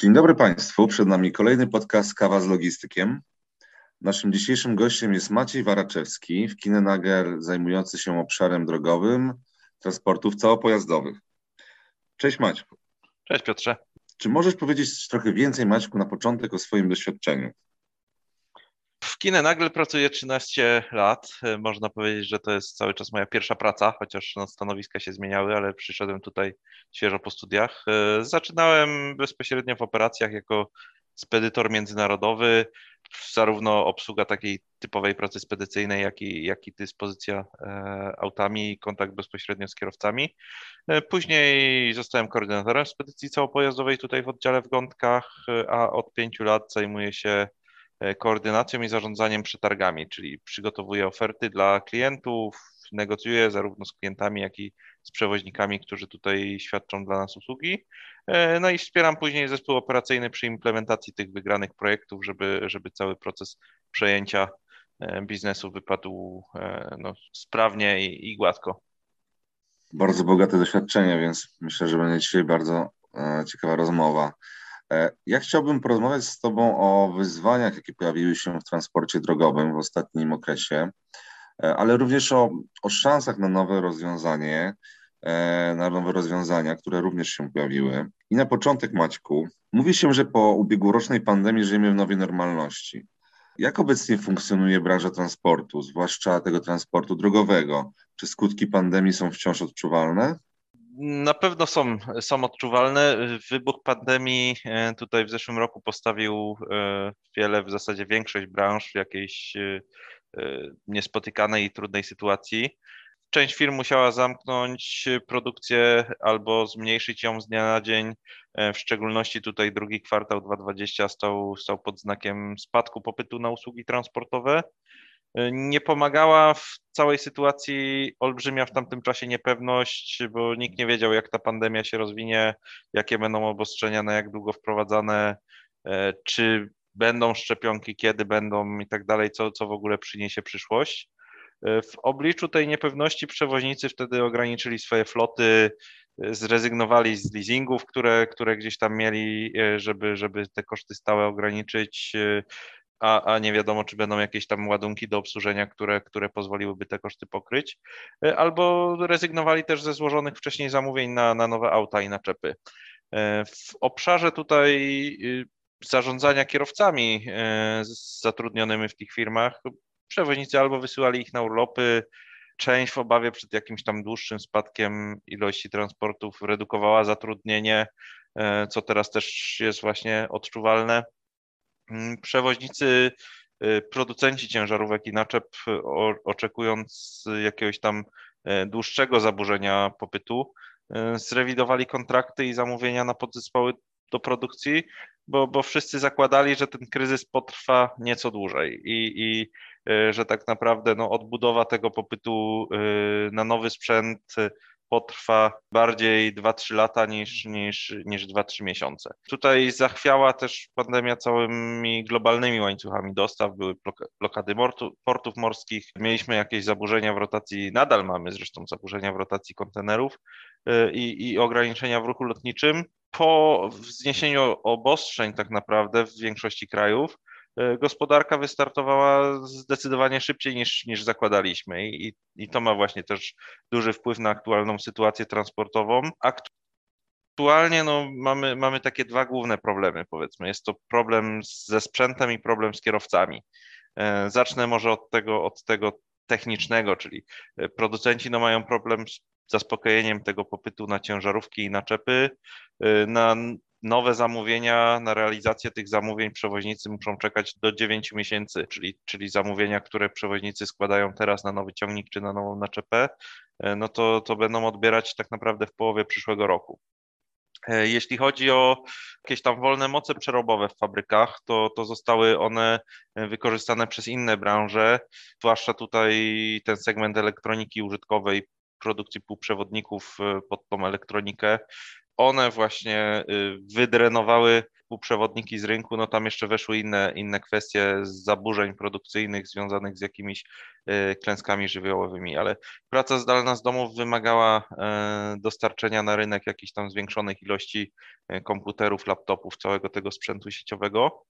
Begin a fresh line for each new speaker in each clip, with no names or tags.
Dzień dobry Państwu. Przed nami kolejny podcast Kawa z Logistykiem. Naszym dzisiejszym gościem jest Maciej Waraczewski, w Kinenager zajmujący się obszarem drogowym transportów całopojazdowych. Cześć Maćku.
Cześć Piotrze.
Czy możesz powiedzieć trochę więcej Maćku na początek o swoim doświadczeniu?
W Kinenagle pracuję 13 lat. Można powiedzieć, że to jest cały czas moja pierwsza praca, chociaż no, stanowiska się zmieniały, ale przyszedłem tutaj świeżo po studiach. Zaczynałem bezpośrednio w operacjach jako spedytor międzynarodowy, zarówno obsługa takiej typowej pracy spedycyjnej, jak i, jak i dyspozycja e, autami i kontakt bezpośrednio z kierowcami. E, później zostałem koordynatorem spedycji całopojazdowej tutaj w oddziale w Gątkach, e, a od pięciu lat zajmuję się koordynacją i zarządzaniem przetargami, czyli przygotowuję oferty dla klientów, negocjuję zarówno z klientami, jak i z przewoźnikami, którzy tutaj świadczą dla nas usługi. E, no i wspieram później zespół operacyjny przy implementacji tych wygranych projektów, żeby, żeby cały proces przejęcia e, biznesu wypadł e, no, sprawnie i, i gładko.
Bardzo bogate doświadczenie, więc myślę, że będzie dzisiaj bardzo ciekawa rozmowa. Ja chciałbym porozmawiać z Tobą o wyzwaniach, jakie pojawiły się w transporcie drogowym w ostatnim okresie. E, ale również o, o szansach na nowe rozwiązanie, e, na nowe rozwiązania, które również się pojawiły. I na początek, Maćku, mówi się, że po ubiegłorocznej pandemii żyjemy w nowej normalności. Jak obecnie funkcjonuje branża transportu, zwłaszcza tego transportu drogowego? Czy skutki pandemii są wciąż odczuwalne?
Na pewno są, są odczuwalne. Wybuch pandemii e, tutaj w zeszłym roku postawił wiele, w zasadzie większość branż w jakiejś Y, niespotykanej i trudnej sytuacji. Część firm musiała zamknąć produkcję albo zmniejszyć ją z dnia na dzień. E, w szczególności tutaj drugi kwartał 2020 stał, stał pod znakiem spadku popytu na usługi transportowe. E, nie pomagała w całej sytuacji olbrzymia w tamtym czasie niepewność, bo nikt nie wiedział, jak ta pandemia się rozwinie, jakie będą obostrzenia, na jak długo wprowadzane, e, czy będą szczepionki, kiedy będą i tak dalej, co, co w ogóle przyniesie przyszłość. E, w obliczu tej niepewności przewoźnicy wtedy ograniczyli swoje floty, zrezygnowali z leasingów, które, które gdzieś tam mieli, żeby, żeby te koszty stałe ograniczyć, a, a nie wiadomo, czy będą jakieś tam ładunki do obsłużenia, które, które pozwoliłyby te koszty pokryć, albo rezygnowali też ze złożonych wcześniej zamówień na, na nowe auta i naczepy. W obszarze tutaj zarządzania kierowcami e, zatrudnionymi w tych firmach, przewoźnicy albo wysyłali ich na urlopy, część w obawie przed jakimś tam dłuższym spadkiem ilości transportów redukowała zatrudnienie, e, co teraz też jest właśnie odczuwalne. Mm, przewoźnicy, e, producenci ciężarówek i naczep, oczekując jakiegoś tam dłuższego zaburzenia popytu, zrewidowali kontrakty i zamówienia na podzespoły do produkcji, bo, bo wszyscy zakładali, że ten kryzys potrwa nieco dłużej i, i e, że tak naprawdę no, odbudowa tego popytu e, na nowy sprzęt potrwa bardziej 2-3 lata niż, niż, niż 2-3 miesiące. Tutaj zachwiała też pandemia całymi globalnymi łańcuchami dostaw, były blokady portów morskich, mieliśmy jakieś zaburzenia w rotacji, nadal mamy zresztą zaburzenia w rotacji kontenerów e, i, i ograniczenia w ruchu lotniczym po zniesieniu obostrzeń tak naprawdę w większości krajów, gospodarka wystartowała zdecydowanie szybciej niż, niż zakładaliśmy I, i to ma właśnie też duży wpływ na aktualną sytuację transportową. Aktualnie no, mamy, mamy takie dwa główne problemy, powiedzmy. Jest to problem ze sprzętem i problem z kierowcami. E, zacznę może od tego, od tego technicznego, czyli e, producenci no, mają problem z zaspokojeniem tego popytu na ciężarówki i naczepy. Na nowe zamówienia, na realizację tych zamówień przewoźnicy muszą czekać do 9 miesięcy, czyli, czyli zamówienia, które przewoźnicy składają teraz na nowy ciągnik czy na nową naczepę, y, no to, to będą odbierać tak naprawdę w połowie przyszłego roku. E, jeśli chodzi o jakieś tam wolne moce przerobowe w fabrykach, to, to zostały one wykorzystane przez inne branże, zwłaszcza tutaj ten segment elektroniki użytkowej, produkcji półprzewodników e, pod tą elektronikę. One właśnie wydrenowały półprzewodniki z rynku, no tam jeszcze weszły inne, inne kwestie zaburzeń produkcyjnych związanych z jakimiś e, klęskami żywiołowymi, ale praca zdalna z domów wymagała e, dostarczenia na rynek jakichś tam zwiększonych ilości komputerów, laptopów, całego tego sprzętu sieciowego.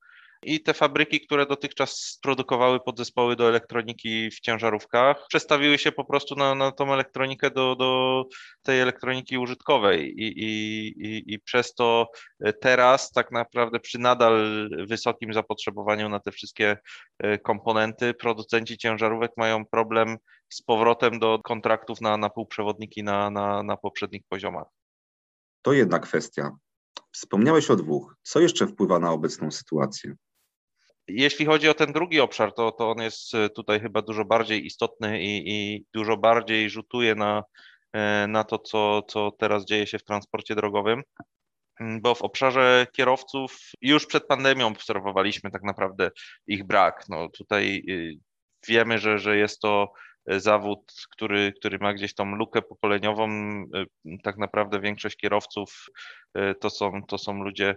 I te fabryki, które dotychczas produkowały podzespoły do elektroniki w ciężarówkach, przestawiły się po prostu na, na tą elektronikę do, do tej elektroniki użytkowej. I, i, i, I przez to teraz, tak naprawdę, przy nadal wysokim zapotrzebowaniu na te wszystkie e, komponenty, producenci ciężarówek mają problem z powrotem do kontraktów na, na półprzewodniki na, na, na poprzednich poziomach.
To jedna kwestia. Wspomniałeś o dwóch. Co jeszcze wpływa na obecną sytuację?
Jeśli chodzi o ten drugi obszar, to, to on jest e, tutaj chyba dużo bardziej istotny i, i dużo bardziej rzutuje na, e, na to, co, co teraz dzieje się w transporcie drogowym mm, bo w obszarze kierowców już przed pandemią obserwowaliśmy tak naprawdę ich brak. No tutaj y, wiemy, że, że jest to zawód, który, który ma gdzieś tą lukę pokoleniową. Y, tak naprawdę większość kierowców y, to są, to są ludzie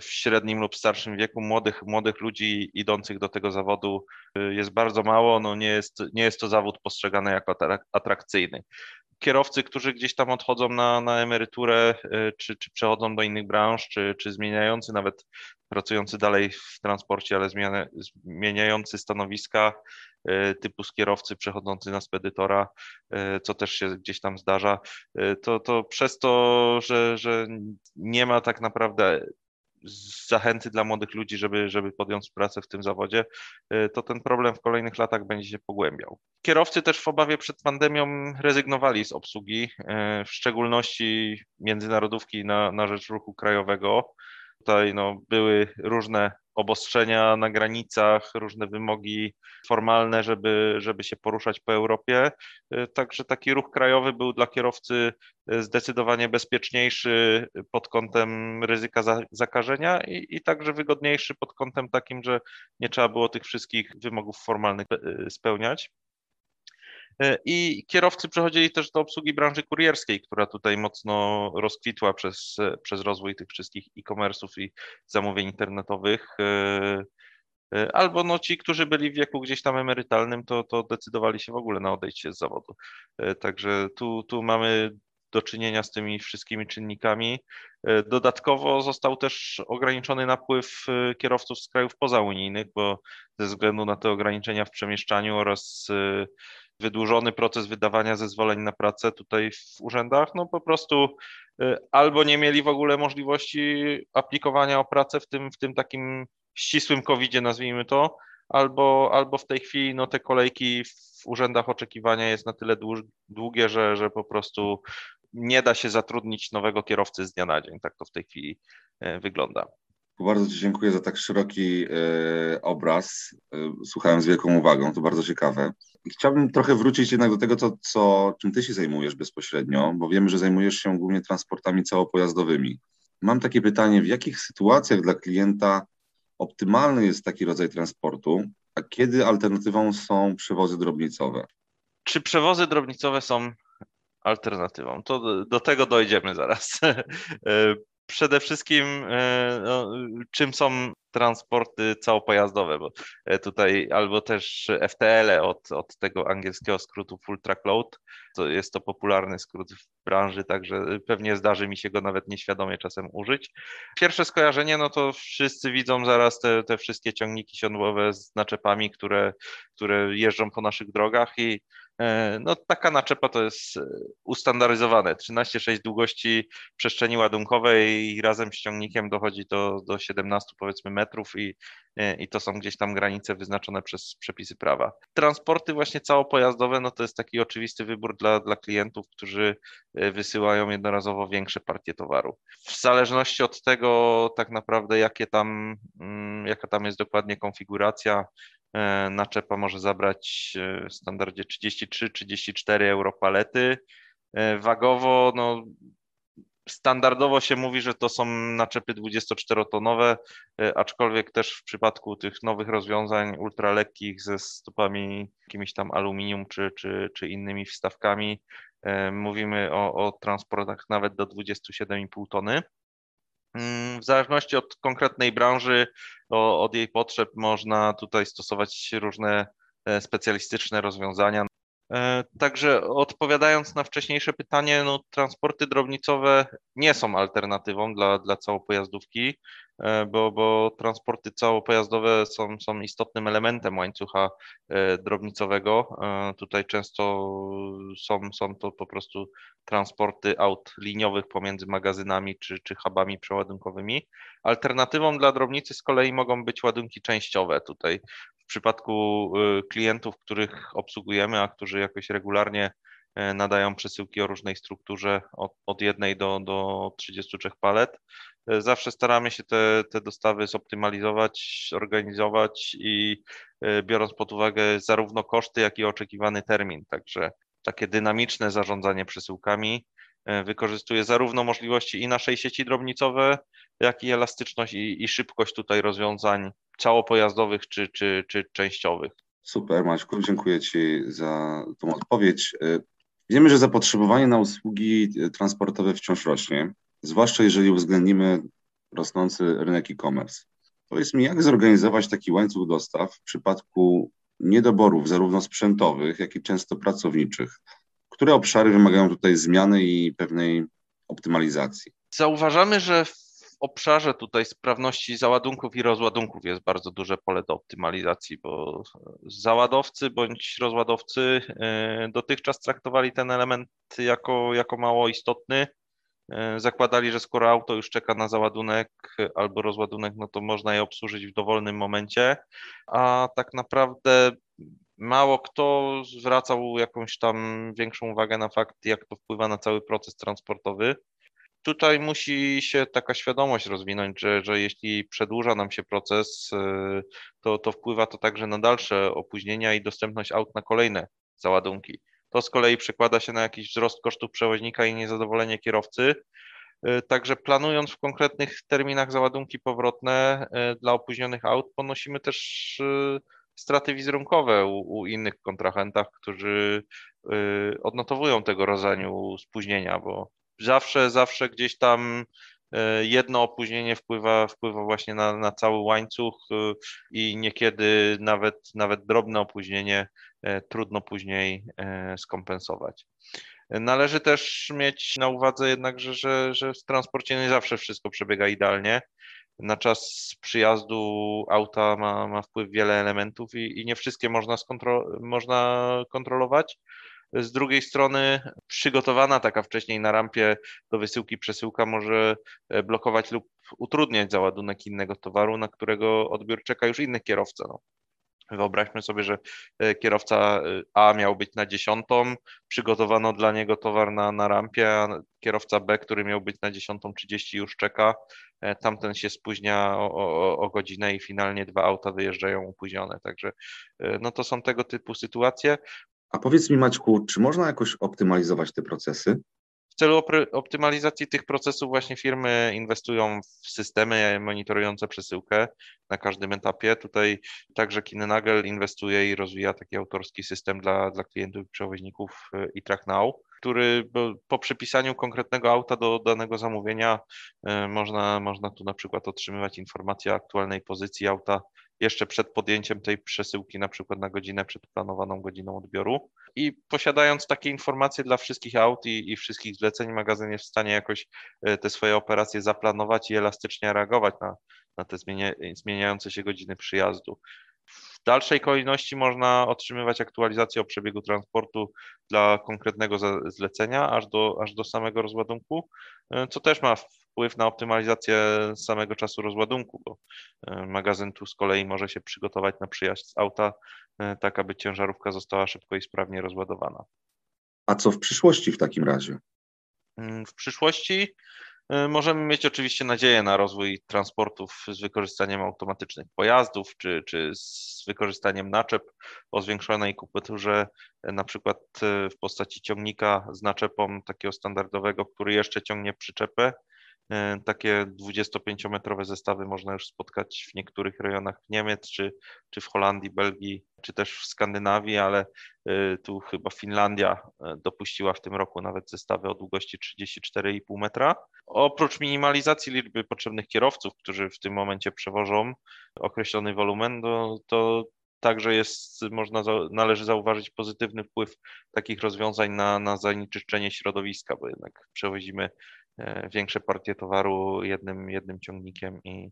w średnim lub starszym wieku młodych, młodych ludzi idących do tego zawodu jest bardzo mało. No nie, jest, nie jest to zawód postrzegany jako atrakcyjny. Kierowcy, którzy gdzieś tam odchodzą na, na emeryturę, czy, czy przechodzą do innych branż, czy, czy zmieniający, nawet pracujący dalej w transporcie, ale zmieniający stanowiska, typu z kierowcy przechodzący na spedytora, co też się gdzieś tam zdarza, to, to przez to, że, że nie ma tak naprawdę zachęty dla młodych ludzi, żeby, żeby podjąć pracę w tym zawodzie, to ten problem w kolejnych latach będzie się pogłębiał. Kierowcy też w obawie przed pandemią rezygnowali z obsługi, w szczególności międzynarodówki na, na rzecz ruchu krajowego. Tutaj no, były różne obostrzenia na granicach, różne wymogi formalne, żeby, żeby się poruszać po Europie. Także taki ruch krajowy był dla kierowcy zdecydowanie bezpieczniejszy pod kątem ryzyka zakażenia i, i także wygodniejszy pod kątem takim, że nie trzeba było tych wszystkich wymogów formalnych e, spełniać. E, I kierowcy przechodzili też do obsługi branży kurierskiej, która tutaj mocno rozkwitła przez, przez rozwój tych wszystkich e-commerce'ów i zamówień internetowych. E, e, albo no ci, którzy byli w wieku gdzieś tam emerytalnym, to, to decydowali się w ogóle na odejście z zawodu. Także tu, tu mamy do czynienia z tymi wszystkimi czynnikami. Dodatkowo został też ograniczony napływ kierowców z krajów pozaunijnych, bo ze względu na te ograniczenia w przemieszczaniu oraz wydłużony proces wydawania zezwoleń na pracę tutaj w urzędach, no po prostu y, albo nie mieli w ogóle możliwości aplikowania o pracę w tym, w tym takim ścisłym COVID-zie, nazwijmy to, albo, albo w tej chwili no, te kolejki w urzędach oczekiwania jest na tyle długie, że, że po prostu nie da się zatrudnić nowego kierowcy z dnia na dzień. Tak to w tej chwili y, wygląda.
Bardzo Ci dziękuję za tak szeroki e, obraz. E, słuchałem z wielką uwagą, to bardzo ciekawe. Chciałbym trochę wrócić jednak do tego, co, co, czym Ty się zajmujesz bezpośrednio, bo wiemy, że zajmujesz się głównie transportami całopojazdowymi. Mam takie pytanie, w jakich sytuacjach dla klienta optymalny jest taki rodzaj transportu, a kiedy alternatywą są przewozy drobnicowe?
Czy przewozy drobnicowe są alternatywą? To do, do tego dojdziemy zaraz. Przede wszystkim e, no, czym są transporty całopojazdowe, bo e, tutaj albo też FTL -e od, od tego angielskiego skrótu Full Track Load, to jest to popularny skrót w branży, także pewnie zdarzy mi się go nawet nieświadomie czasem użyć. Pierwsze skojarzenie, no to wszyscy widzą zaraz te, te wszystkie ciągniki siodłowe z naczepami, które, które jeżdżą po naszych drogach i no taka naczepa to jest e, ustandaryzowane. 13,6 długości przestrzeni ładunkowej i razem z ciągnikiem dochodzi do, do 17 powiedzmy metrów i, e, i to są gdzieś tam granice wyznaczone przez przepisy prawa. Transporty właśnie całopojazdowe, no to jest taki oczywisty wybór dla, dla klientów, którzy wysyłają jednorazowo większe partie towaru. W zależności od tego tak naprawdę jakie tam, mm, jaka tam jest dokładnie konfiguracja, E, naczepa może zabrać e, w standardzie 33-34 euro palety. E, wagowo no, Standardowo się mówi, że to są naczepy 24-tonowe, aczkolwiek też w przypadku tych nowych rozwiązań ultralekkich ze stopami jakimiś tam aluminium czy, czy, czy innymi wstawkami, mówimy o, o transportach nawet do 27,5 tony. Mm, w zależności od konkretnej branży, od jej potrzeb, można tutaj stosować różne e, specjalistyczne rozwiązania. E, także odpowiadając na wcześniejsze pytanie, no, transporty drobnicowe nie są alternatywą dla, dla całopojazdówki, e, bo, bo transporty całopojazdowe są, są istotnym elementem łańcucha e, drobnicowego. Tutaj często są, są to po prostu transporty aut liniowych pomiędzy magazynami czy, czy hubami przeładunkowymi. Alternatywą dla drobnicy z kolei mogą być ładunki częściowe. Tutaj przypadku y, klientów, których obsługujemy, a którzy jakoś regularnie e, nadają przesyłki o różnej strukturze od, od jednej do, do 33 palet, e, zawsze staramy się te, te dostawy zoptymalizować, organizować i biorąc pod uwagę zarówno koszty, jak i oczekiwany termin. Także takie dynamiczne zarządzanie przesyłkami wykorzystuje zarówno możliwości i naszej sieci drobnicowe, jak i elastyczność i, i szybkość tutaj rozwiązań całopojazdowych czy, czy, czy częściowych.
Super, Maćku, dziękuję Ci za tą odpowiedź. E, wiemy, że zapotrzebowanie na usługi e, transportowe wciąż rośnie, zwłaszcza jeżeli uwzględnimy rosnący rynek e-commerce. Powiedz mi, jak zorganizować taki łańcuch dostaw w przypadku niedoborów zarówno sprzętowych, jak i często pracowniczych? Które obszary wymagają tutaj zmiany i pewnej optymalizacji?
Zauważamy, że obszarze tutaj sprawności załadunków i rozładunków jest bardzo duże pole do optymalizacji, bo załadowcy bądź rozładowcy e, dotychczas traktowali ten element jako, jako mało istotny. E, zakładali, że skoro auto już czeka na załadunek albo rozładunek, no to można je obsłużyć w dowolnym momencie, a tak naprawdę mało kto zwracał jakąś tam większą uwagę na fakt, jak to wpływa na cały proces transportowy tutaj musi się taka świadomość rozwinąć, że, że jeśli przedłuża nam się proces, y, to, to wpływa to także na dalsze opóźnienia i dostępność aut na kolejne załadunki. To z kolei przekłada się na jakiś wzrost kosztów przewoźnika i niezadowolenie kierowcy. Y, także planując w konkretnych terminach załadunki powrotne y, dla opóźnionych aut, ponosimy też straty wizerunkowe u, u innych kontrahentach, którzy odnotowują tego rodzaju spóźnienia, bo zawsze, zawsze gdzieś tam e, jedno opóźnienie wpływa, wpływa właśnie na, na cały łańcuch e, i niekiedy nawet, nawet drobne opóźnienie trudno później skompensować. Należy też mieć na uwadze jednak, że, że, że w transporcie nie zawsze wszystko przebiega idealnie. Na czas przyjazdu auta ma, ma wpływ wiele elementów i, i nie wszystkie można, skontro można kontrolować. Z drugiej strony przygotowana taka wcześniej na rampie do wysyłki przesyłka może e, blokować lub utrudniać załadunek innego towaru, na którego odbiór czeka już inny kierowca. No. Wyobraźmy sobie, że e, kierowca e, A miał być na dziesiątą, przygotowano dla niego towar na, na rampie, a kierowca B, który miał być na dziesiątą trzydzieści już czeka, tamten się spóźnia o, o, o, godzinę i finalnie dwa auta wyjeżdżają opóźnione. Także no to są tego typu sytuacje.
A powiedz mi, Maćku, czy można jakoś optymalizować te procesy?
Celu optymalizacji tych procesów właśnie firmy inwestują w systemy monitorujące przesyłkę na każdym etapie. Tutaj także Kinenagel inwestuje i rozwija taki autorski system dla, dla klientów i przewoźników i Track Now, który po przypisaniu konkretnego auta do danego zamówienia e, można, można tu na przykład otrzymywać informacje o aktualnej pozycji auta jeszcze przed podjęciem tej przesyłki, na przykład na godzinę przed planowaną godziną odbioru. I posiadając takie informacje dla wszystkich aut i, i wszystkich zleceń, magazyn jest w stanie jakoś e, te swoje operacje zaplanować i elastycznie reagować na, na te zmienia, zmieniające się godziny przyjazdu. W dalszej kolejności można otrzymywać aktualizację o przebiegu transportu dla konkretnego zlecenia aż do, aż do samego rozładunku, e, co też ma wpływ na optymalizację samego czasu rozładunku, bo e, magazyn tu z kolei może się przygotować na przyjazd z auta, e, tak aby ciężarówka została szybko i sprawnie rozładowana.
A co w przyszłości w takim razie?
Mm, w przyszłości E, możemy mieć oczywiście nadzieję na rozwój transportów z wykorzystaniem automatycznych pojazdów, czy, czy z wykorzystaniem naczep o zwiększonej kubaturze, e, na przykład w postaci ciągnika z naczepą takiego standardowego, który jeszcze ciągnie przyczepę takie 25-metrowe zestawy można już spotkać w niektórych rejonach Niemiec, czy, czy w Holandii, Belgii, czy też w Skandynawii, ale e, tu chyba Finlandia e, dopuściła w tym roku nawet zestawy o długości 34,5 metra. Oprócz minimalizacji liczby potrzebnych kierowców, którzy w tym momencie przewożą określony wolumen, to, to Także jest, można, należy zauważyć pozytywny wpływ takich rozwiązań na, na zanieczyszczenie środowiska, bo jednak przewozimy E, większe partie towaru jednym, jednym ciągnikiem i,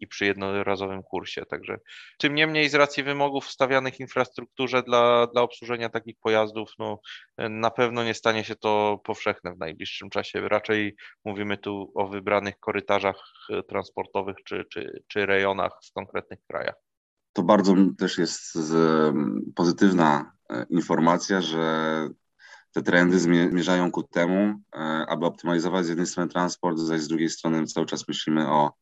i przy jednorazowym kursie. Także tym niemniej z racji wymogów stawianych infrastrukturze dla, dla obsłużenia takich pojazdów, no, na pewno nie stanie się to powszechne w najbliższym czasie. Raczej mówimy tu o wybranych korytarzach e, transportowych czy, czy, czy rejonach w konkretnych krajach.
To bardzo też jest pozytywna e, informacja, że te trendy zmierzają ku temu, e, aby optymalizować z jednej strony transport, zaś z drugiej strony cały czas myślimy o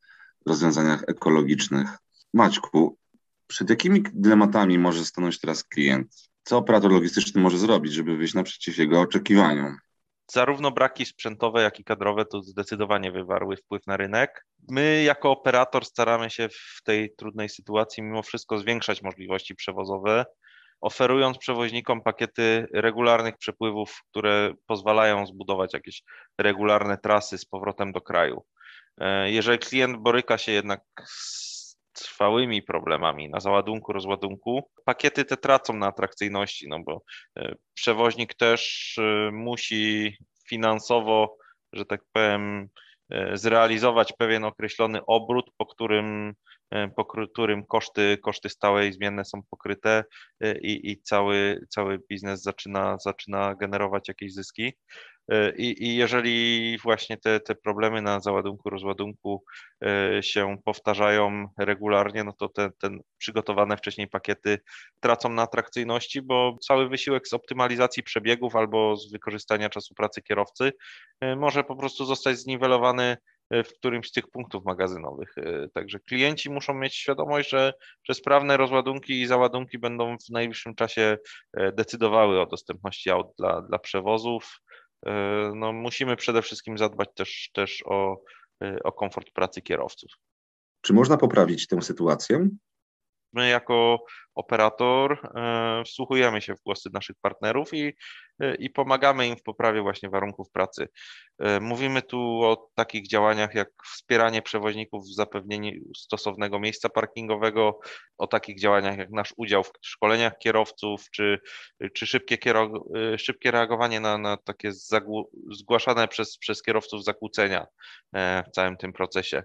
rozwiązaniach ekologicznych. Maćku, przed jakimi dylematami może stanąć teraz klient? Co operator logistyczny może zrobić, żeby wyjść naprzeciw jego oczekiwaniom?
Zarówno braki sprzętowe, jak i kadrowe to zdecydowanie wywarły wpływ na rynek. My, jako operator, staramy się w tej trudnej sytuacji mimo wszystko zwiększać możliwości przewozowe, oferując przewoźnikom pakiety regularnych przepływów, które pozwalają zbudować jakieś regularne trasy z powrotem do kraju. E, jeżeli klient boryka się jednak z trwałymi problemami na załadunku, rozładunku, pakiety te tracą na atrakcyjności, no bo e, przewoźnik też e, musi finansowo, że tak powiem, zrealizować pewien określony obrót, po którym E, po którym koszty, koszty stałe i zmienne są pokryte e, i, i cały, cały biznes zaczyna, zaczyna generować jakieś zyski. E, I, I, jeżeli właśnie te, te problemy na załadunku, rozładunku się powtarzają regularnie, no to te, te przygotowane wcześniej pakiety tracą na atrakcyjności, bo cały wysiłek z optymalizacji przebiegów albo z wykorzystania czasu pracy kierowcy może po prostu zostać zniwelowany w którymś z tych punktów magazynowych. Także klienci muszą mieć świadomość, że, że sprawne rozładunki i załadunki będą w najbliższym czasie e, decydowały o dostępności aut dla, dla przewozów. No, musimy przede wszystkim zadbać też, też o, o komfort pracy kierowców.
Czy można poprawić tę sytuację?
My jako operator e, wsłuchujemy się w głosy naszych partnerów i, e, i pomagamy im w poprawie właśnie warunków pracy. E, mówimy tu o takich działaniach jak wspieranie przewoźników w zapewnieniu stosownego miejsca parkingowego, o takich działaniach jak nasz udział w szkoleniach kierowców, czy, czy szybkie, szybkie reagowanie na, na takie zgłaszane przez, przez kierowców zakłócenia w całym tym procesie.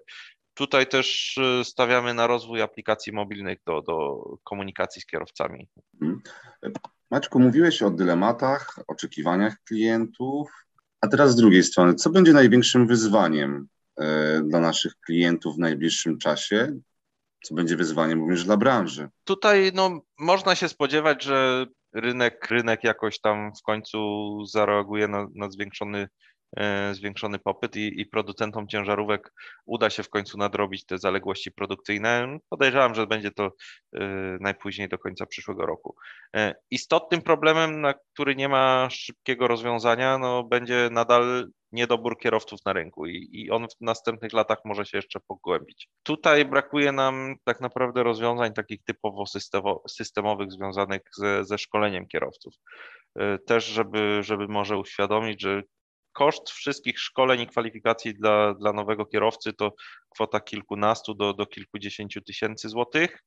Tutaj też y, stawiamy na rozwój aplikacji mobilnych do, do komunikacji z kierowcami. Mhm.
Maćku, mówiłeś o dylematach, oczekiwaniach klientów, a teraz z drugiej strony, co będzie największym wyzwaniem e, dla naszych klientów w najbliższym czasie? Co będzie wyzwaniem również dla branży?
Tutaj no, można się spodziewać, że rynek, rynek jakoś tam w końcu zareaguje na, na zwiększony zwiększony popyt i, i, producentom ciężarówek uda się w końcu nadrobić te zaległości produkcyjne. Podejrzewam, że będzie to e, najpóźniej do końca przyszłego roku. E, istotnym problemem, na który nie ma szybkiego rozwiązania, no, będzie nadal niedobór kierowców na rynku i, i on w następnych latach może się jeszcze pogłębić. Tutaj brakuje nam tak naprawdę rozwiązań takich typowo systemowych związanych ze, ze szkoleniem kierowców. Też, żeby, żeby może uświadomić, że koszt wszystkich szkoleń i kwalifikacji dla, dla nowego kierowcy to kwota kilkunastu do, do kilkudziesięciu tysięcy złotych.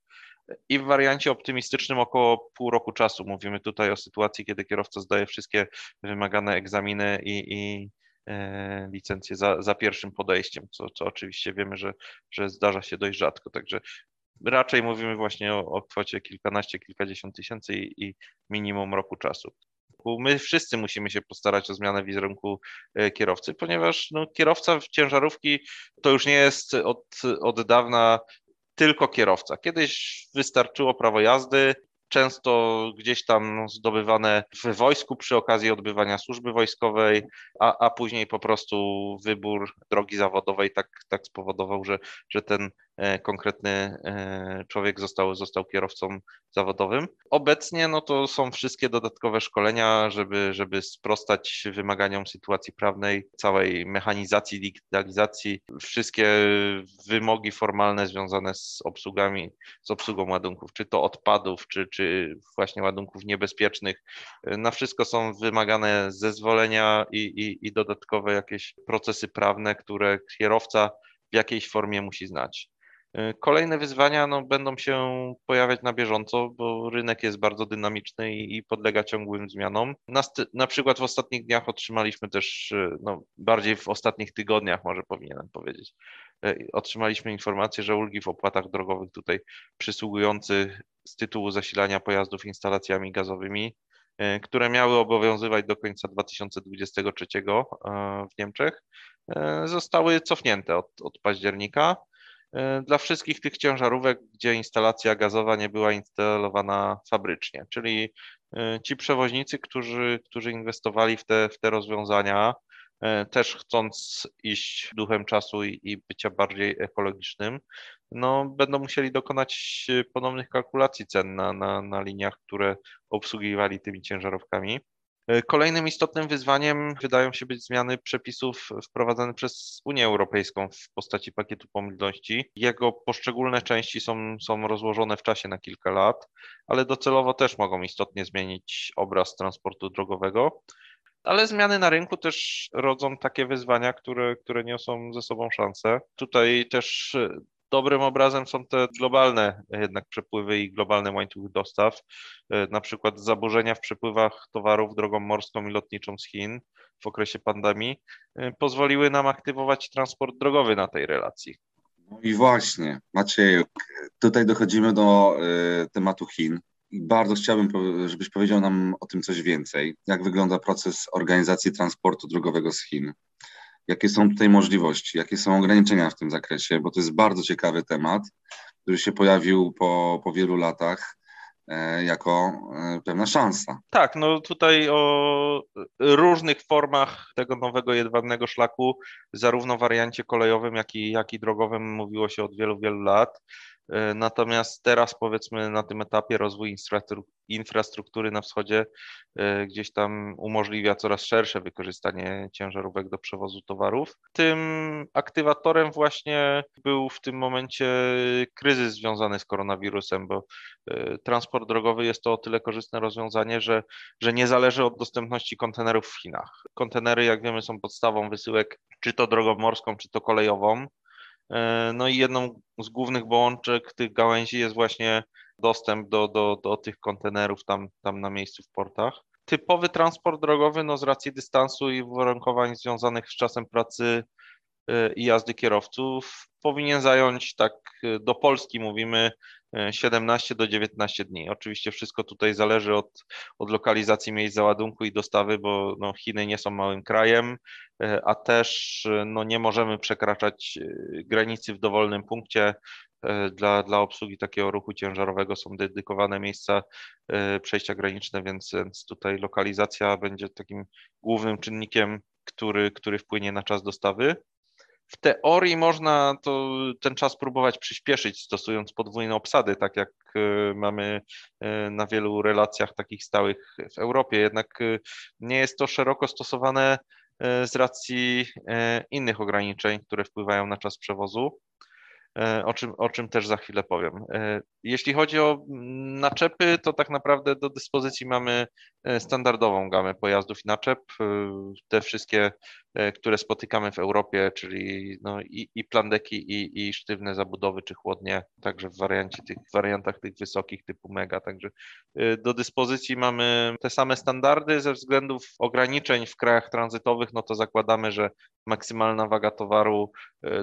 I w wariancie optymistycznym około pół roku czasu. Mówimy tutaj o sytuacji, kiedy kierowca zdaje wszystkie wymagane egzaminy i, i e, licencje za, za pierwszym podejściem, co, co oczywiście wiemy, że, że zdarza się dość rzadko. Także raczej mówimy właśnie o, o kwocie kilkanaście, kilkadziesiąt tysięcy i, i minimum roku czasu my wszyscy musimy się postarać o zmianę wizerunku e, kierowcy, ponieważ no, kierowca w ciężarówki to już nie jest od, od dawna tylko kierowca. Kiedyś wystarczyło prawo jazdy, często gdzieś tam zdobywane w wojsku przy okazji odbywania służby wojskowej, a, a później po prostu wybór drogi zawodowej tak, tak spowodował, że, że ten konkretny e, człowiek został, został kierowcą zawodowym. Obecnie no to są wszystkie dodatkowe szkolenia, żeby, żeby sprostać wymaganiom sytuacji prawnej, całej mechanizacji, digitalizacji, wszystkie wymogi formalne związane z obsługami, z obsługą ładunków, czy to odpadów, czy, czy właśnie ładunków niebezpiecznych. Na wszystko są wymagane zezwolenia i, i, i dodatkowe jakieś procesy prawne, które kierowca w jakiejś formie musi znać. Kolejne wyzwania no, będą się pojawiać na bieżąco, bo rynek jest bardzo dynamiczny i, i podlega ciągłym zmianom. Na, na, przykład w ostatnich dniach otrzymaliśmy też, no, bardziej w ostatnich tygodniach może powinienem powiedzieć, e, otrzymaliśmy informację, że ulgi w opłatach drogowych tutaj przysługujących z tytułu zasilania pojazdów instalacjami gazowymi, e, które miały obowiązywać do końca 2023 e, w Niemczech, zostały cofnięte od, od października. E, dla wszystkich tych ciężarówek, gdzie instalacja gazowa nie była instalowana fabrycznie, czyli e, ci przewoźnicy, którzy, którzy inwestowali w te, w te rozwiązania, e, też chcąc iść duchem czasu i, i bycia bardziej ekologicznym, no, będą musieli dokonać ponownych kalkulacji cen na, na, na liniach, które obsługiwali tymi ciężarówkami. E, kolejnym istotnym wyzwaniem wydają się być zmiany przepisów wprowadzane przez Unię Europejską w postaci pakietu mobilności. Jego poszczególne części są, są rozłożone w czasie na kilka lat, ale docelowo też mogą istotnie zmienić obraz transportu drogowego. Ale zmiany na rynku też rodzą takie wyzwania, które, które niosą ze sobą szanse. Tutaj też Dobrym obrazem są te globalne jednak przepływy i globalne łańcuchy dostaw, e, na przykład zaburzenia w przepływach towarów drogą morską i lotniczą z Chin w okresie pandemii e, pozwoliły nam aktywować transport drogowy na tej relacji.
No i właśnie, Macieju, tutaj dochodzimy do y, tematu Chin. I bardzo chciałbym, żebyś powiedział nam o tym coś więcej. Jak wygląda proces organizacji transportu drogowego z Chin? Jakie są tutaj możliwości, jakie są ograniczenia w tym zakresie, bo to jest bardzo ciekawy temat, który się pojawił po, po wielu latach e, jako e, pewna szansa.
Tak, no tutaj o różnych formach tego nowego jedwabnego szlaku, zarówno w wariancie kolejowym, jak i, jak i drogowym mówiło się od wielu, wielu lat. E, natomiast teraz powiedzmy na tym etapie rozwój infrastruktury na wschodzie e, gdzieś tam umożliwia coraz szersze wykorzystanie ciężarówek do przewozu towarów. Tym aktywatorem właśnie był w tym momencie kryzys związany z koronawirusem, bo e, transport drogowy jest to o tyle korzystne rozwiązanie, że, że nie zależy od dostępności kontenerów w Chinach. Kontenery, jak wiemy, są podstawą wysyłek czy to drogą morską, czy to kolejową. E, no i jedną z głównych połączek tych gałęzi jest właśnie dostęp do, do, do tych kontenerów tam, tam na miejscu w portach. Typowy transport drogowy, no z racji dystansu i uwarunkowań związanych z czasem pracy e, i jazdy kierowców, powinien zająć, tak e, do Polski mówimy, 17 do 19 dni. Oczywiście wszystko tutaj zależy od, od lokalizacji miejsc załadunku i dostawy, bo no, Chiny nie są małym krajem, a też no, nie możemy przekraczać granicy w dowolnym punkcie. E, dla, dla obsługi takiego ruchu ciężarowego są dedykowane miejsca przejścia graniczne, więc, więc tutaj lokalizacja będzie takim głównym czynnikiem, który, który wpłynie na czas dostawy. W teorii można to, ten czas próbować przyspieszyć, stosując podwójne obsady, tak jak e, mamy e, na wielu relacjach takich stałych w Europie. Jednak e, nie jest to szeroko stosowane z racji innych ograniczeń, które wpływają na czas przewozu. E, o czym, o czym też za chwilę powiem. E, jeśli chodzi o naczepy, to tak naprawdę do dyspozycji mamy e, standardową gamę pojazdów i naczep. Te wszystkie, które spotykamy w Europie, czyli no i, i plandeki, i, i sztywne zabudowy, czy chłodnie, także w wariancie tych, wariantach tych wysokich typu mega. Także do dyspozycji mamy te same standardy ze względów ograniczeń w krajach tranzytowych, no to zakładamy, że maksymalna waga towaru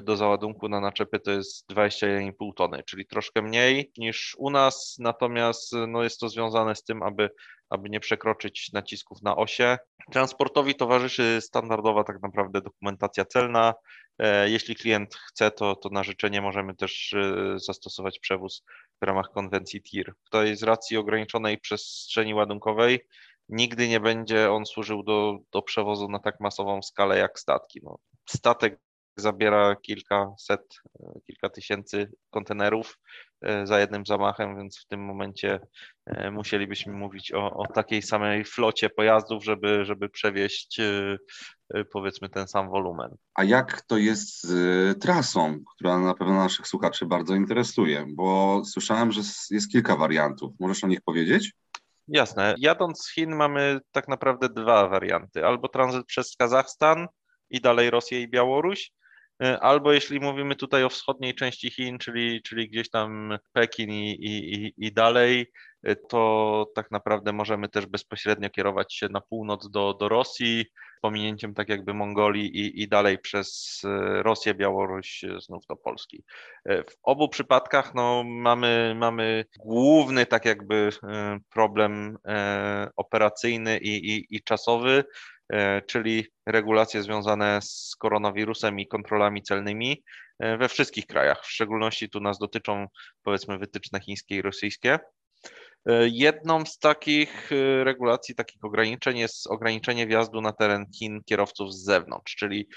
do załadunku na naczepy to jest 21,5 tony, czyli troszkę mniej niż u nas, natomiast no, jest to związane z tym, aby, aby nie przekroczyć nacisków na osie. Transportowi towarzyszy standardowa tak naprawdę dokumentacja celna. E, jeśli klient chce, to, to na życzenie możemy też e, zastosować przewóz w ramach konwencji TIR. Tutaj z racji ograniczonej przestrzeni ładunkowej nigdy nie będzie on służył do, do przewozu na tak masową skalę jak statki. No, statek zabiera kilkaset, kilka tysięcy kontenerów e, za jednym zamachem, więc w tym momencie e, musielibyśmy mówić o, o takiej samej flocie pojazdów, żeby, żeby przewieźć e, powiedzmy ten sam wolumen.
A jak to jest z trasą, która na pewno naszych słuchaczy bardzo interesuje, bo słyszałem, że jest kilka wariantów. Możesz o nich powiedzieć?
Jasne. Jadąc z Chin mamy tak naprawdę dwa warianty. Albo tranzyt przez Kazachstan i dalej Rosję i Białoruś, E, albo jeśli mówimy tutaj o wschodniej części Chin, czyli, czyli gdzieś tam Pekin i, i, i dalej, e, to tak naprawdę możemy też bezpośrednio kierować się na północ do, do Rosji, pominięciem tak jakby Mongolii i, i dalej przez e, Rosję, Białoruś, znów do Polski. W obu przypadkach no, mamy, mamy główny tak jakby problem operacyjny i, i, i czasowy, E, czyli regulacje związane z koronawirusem i kontrolami celnymi e, we wszystkich krajach. W szczególności tu nas dotyczą powiedzmy wytyczne chińskie i rosyjskie. E, jedną z takich regulacji, takich ograniczeń jest ograniczenie wjazdu na teren Chin kierowców z zewnątrz, czyli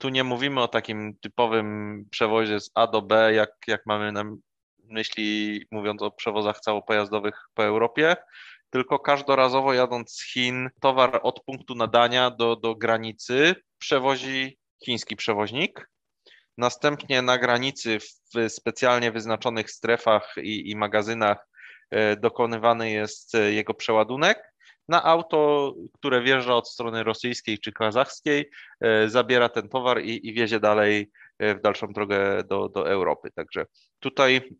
tu nie mówimy o takim typowym przewozie z A do B, jak, jak mamy na myśli mówiąc o przewozach całopojazdowych po Europie, tylko każdorazowo jadąc z Chin, towar od punktu nadania do, do granicy przewozi chiński przewoźnik. Następnie na granicy w specjalnie wyznaczonych strefach i, i magazynach e, dokonywany jest e, jego przeładunek. Na auto, które wjeżdża od strony rosyjskiej czy kazachskiej, e, zabiera ten towar i, i wiezie dalej w dalszą drogę do, do Europy. Także tutaj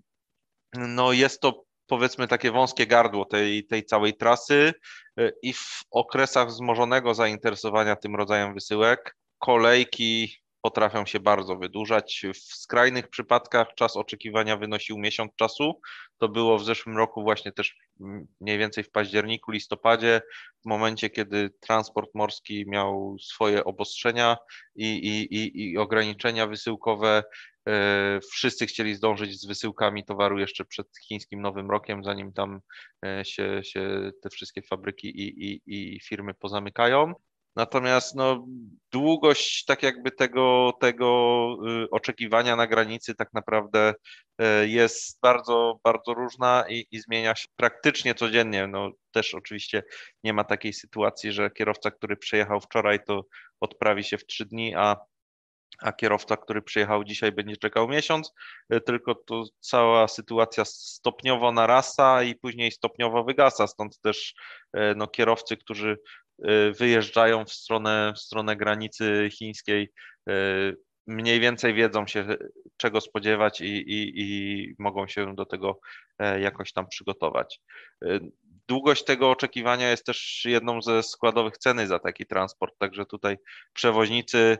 no jest to powiedzmy takie wąskie gardło tej, tej całej trasy y, i w okresach wzmożonego zainteresowania tym rodzajem wysyłek kolejki potrafią się bardzo wydłużać. W skrajnych przypadkach czas oczekiwania wynosił miesiąc czasu. To było w zeszłym roku właśnie też mniej więcej w październiku, listopadzie, w momencie, kiedy transport morski miał swoje obostrzenia i, i, i, i ograniczenia wysyłkowe. E, wszyscy chcieli zdążyć z wysyłkami towaru jeszcze przed chińskim Nowym Rokiem, zanim tam e, się, się te wszystkie fabryki i, i, i firmy pozamykają. Natomiast no, długość tak jakby tego, tego y, oczekiwania na granicy tak naprawdę y, jest bardzo, bardzo różna i, i, zmienia się praktycznie codziennie. No, też oczywiście nie ma takiej sytuacji, że kierowca, który przyjechał wczoraj, to odprawi się w trzy dni, a a kierowca, który przyjechał dzisiaj, będzie czekał miesiąc, y, tylko to cała sytuacja stopniowo narasta i później stopniowo wygasa. Stąd też no, kierowcy, którzy Y, wyjeżdżają w stronę, w stronę granicy chińskiej, mniej więcej wiedzą się, czego spodziewać i, i, i mogą się do tego e, jakoś tam przygotować. Y, długość tego oczekiwania jest też jedną ze składowych ceny za taki transport, także tutaj przewoźnicy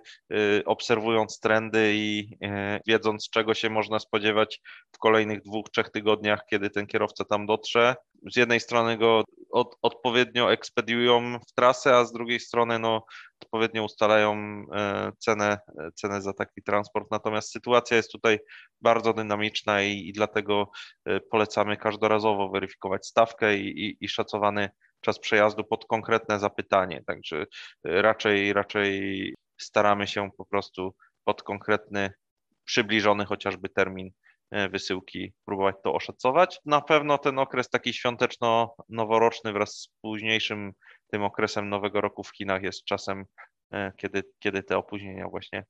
obserwując trendy i wiedząc czego się można spodziewać w kolejnych dwóch, trzech tygodniach, kiedy ten kierowca tam dotrze, z jednej strony go od, odpowiednio ekspediują w trasę, a z drugiej strony no, odpowiednio ustalają e, cenę, cenę za taki transport. Natomiast sytuacja jest tutaj bardzo dynamiczna i, i dlatego e, polecamy każdorazowo weryfikować stawkę i, i, i szacowany czas przejazdu pod konkretne zapytanie. Także e, raczej, raczej staramy się po prostu pod konkretny, przybliżony chociażby termin E, wysyłki, próbować to oszacować. Na pewno ten okres taki świąteczno-noworoczny wraz z późniejszym tym okresem Nowego Roku w Chinach jest czasem, e, kiedy, kiedy te opóźnienia właśnie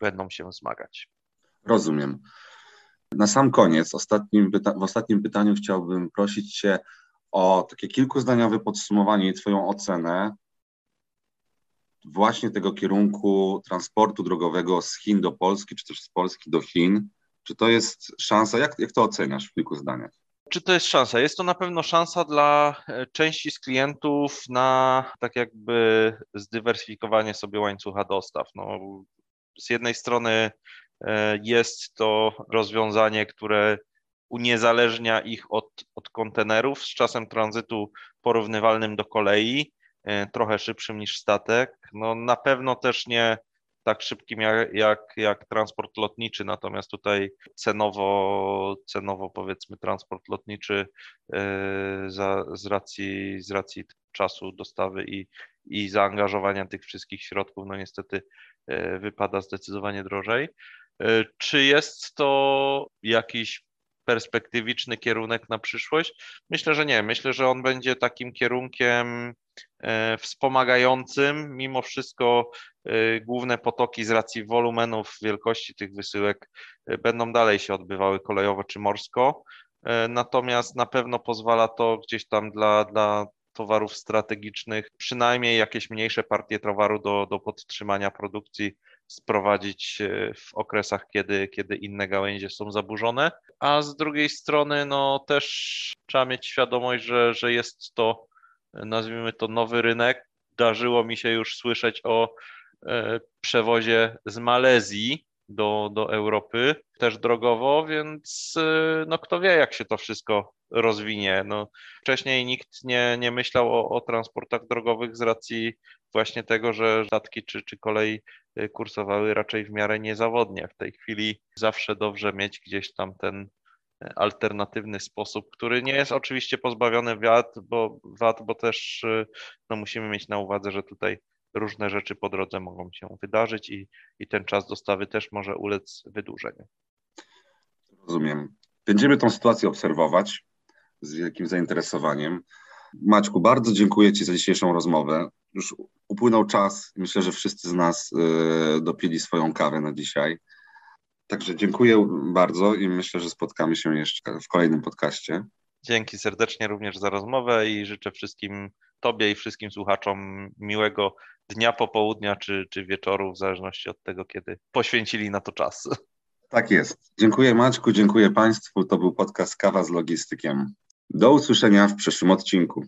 będą się zmagać.
Rozumiem. Na sam koniec, ostatnim w ostatnim pytaniu chciałbym prosić Cię o takie kilkuzdaniowe podsumowanie i Twoją ocenę właśnie tego kierunku transportu drogowego z Chin do Polski, czy też z Polski do Chin. Czy to jest szansa? Jak, jak to oceniasz w kilku zdaniach?
Czy to jest szansa? Jest to na pewno szansa dla e, części z klientów na tak jakby zdywersyfikowanie sobie łańcucha dostaw. No, z jednej strony e, jest to rozwiązanie, które uniezależnia ich od, od kontenerów z czasem tranzytu porównywalnym do kolei, e, trochę szybszym niż statek. No, na pewno też nie tak szybkim jak, jak, jak transport lotniczy, natomiast tutaj cenowo, cenowo powiedzmy transport lotniczy za, z, racji, z racji czasu dostawy i, i zaangażowania tych wszystkich środków, no niestety wypada zdecydowanie drożej. Czy jest to jakiś perspektywiczny kierunek na przyszłość? Myślę, że nie. Myślę, że on będzie takim kierunkiem e, wspomagającym. Mimo wszystko e, główne potoki z racji wolumenów, wielkości tych wysyłek e, będą dalej się odbywały kolejowo czy morsko. Natomiast na pewno pozwala to gdzieś tam dla, dla towarów strategicznych, przynajmniej jakieś mniejsze partie towaru do, do podtrzymania produkcji sprowadzić w okresach, kiedy, kiedy inne gałęzie są zaburzone. A z drugiej strony, no też trzeba mieć świadomość, że, że jest to, nazwijmy to, nowy rynek. Darzyło mi się już słyszeć o e, przewozie z Malezji do, do Europy, też drogowo, więc e, no kto wie, jak się to wszystko rozwinie. No, wcześniej nikt nie, nie myślał o, o transportach drogowych z racji właśnie tego, że statki czy, czy kolej y, kursowały raczej w miarę niezawodnie. W tej chwili zawsze dobrze mieć gdzieś tam ten y, alternatywny sposób, który nie jest oczywiście pozbawiony wad, bo, wad, bo też y, no, musimy mieć na uwadze, że tutaj różne rzeczy po drodze mogą się wydarzyć i, i ten czas dostawy też może ulec wydłużeniu.
Rozumiem. Będziemy tą sytuację obserwować z wielkim zainteresowaniem. Maćku, bardzo dziękuję Ci za dzisiejszą rozmowę. Już upłynął czas myślę, że wszyscy z nas y, dopili swoją kawę na dzisiaj. Także dziękuję bardzo i myślę, że spotkamy się jeszcze w kolejnym podcaście.
Dzięki serdecznie również za rozmowę i życzę wszystkim Tobie i wszystkim słuchaczom miłego dnia, popołudnia czy, czy wieczoru, w zależności od tego, kiedy poświęcili na to czas.
Tak jest. Dziękuję Maćku, dziękuję Państwu. To był podcast Kawa z Logistykiem. Do usłyszenia w przyszłym odcinku.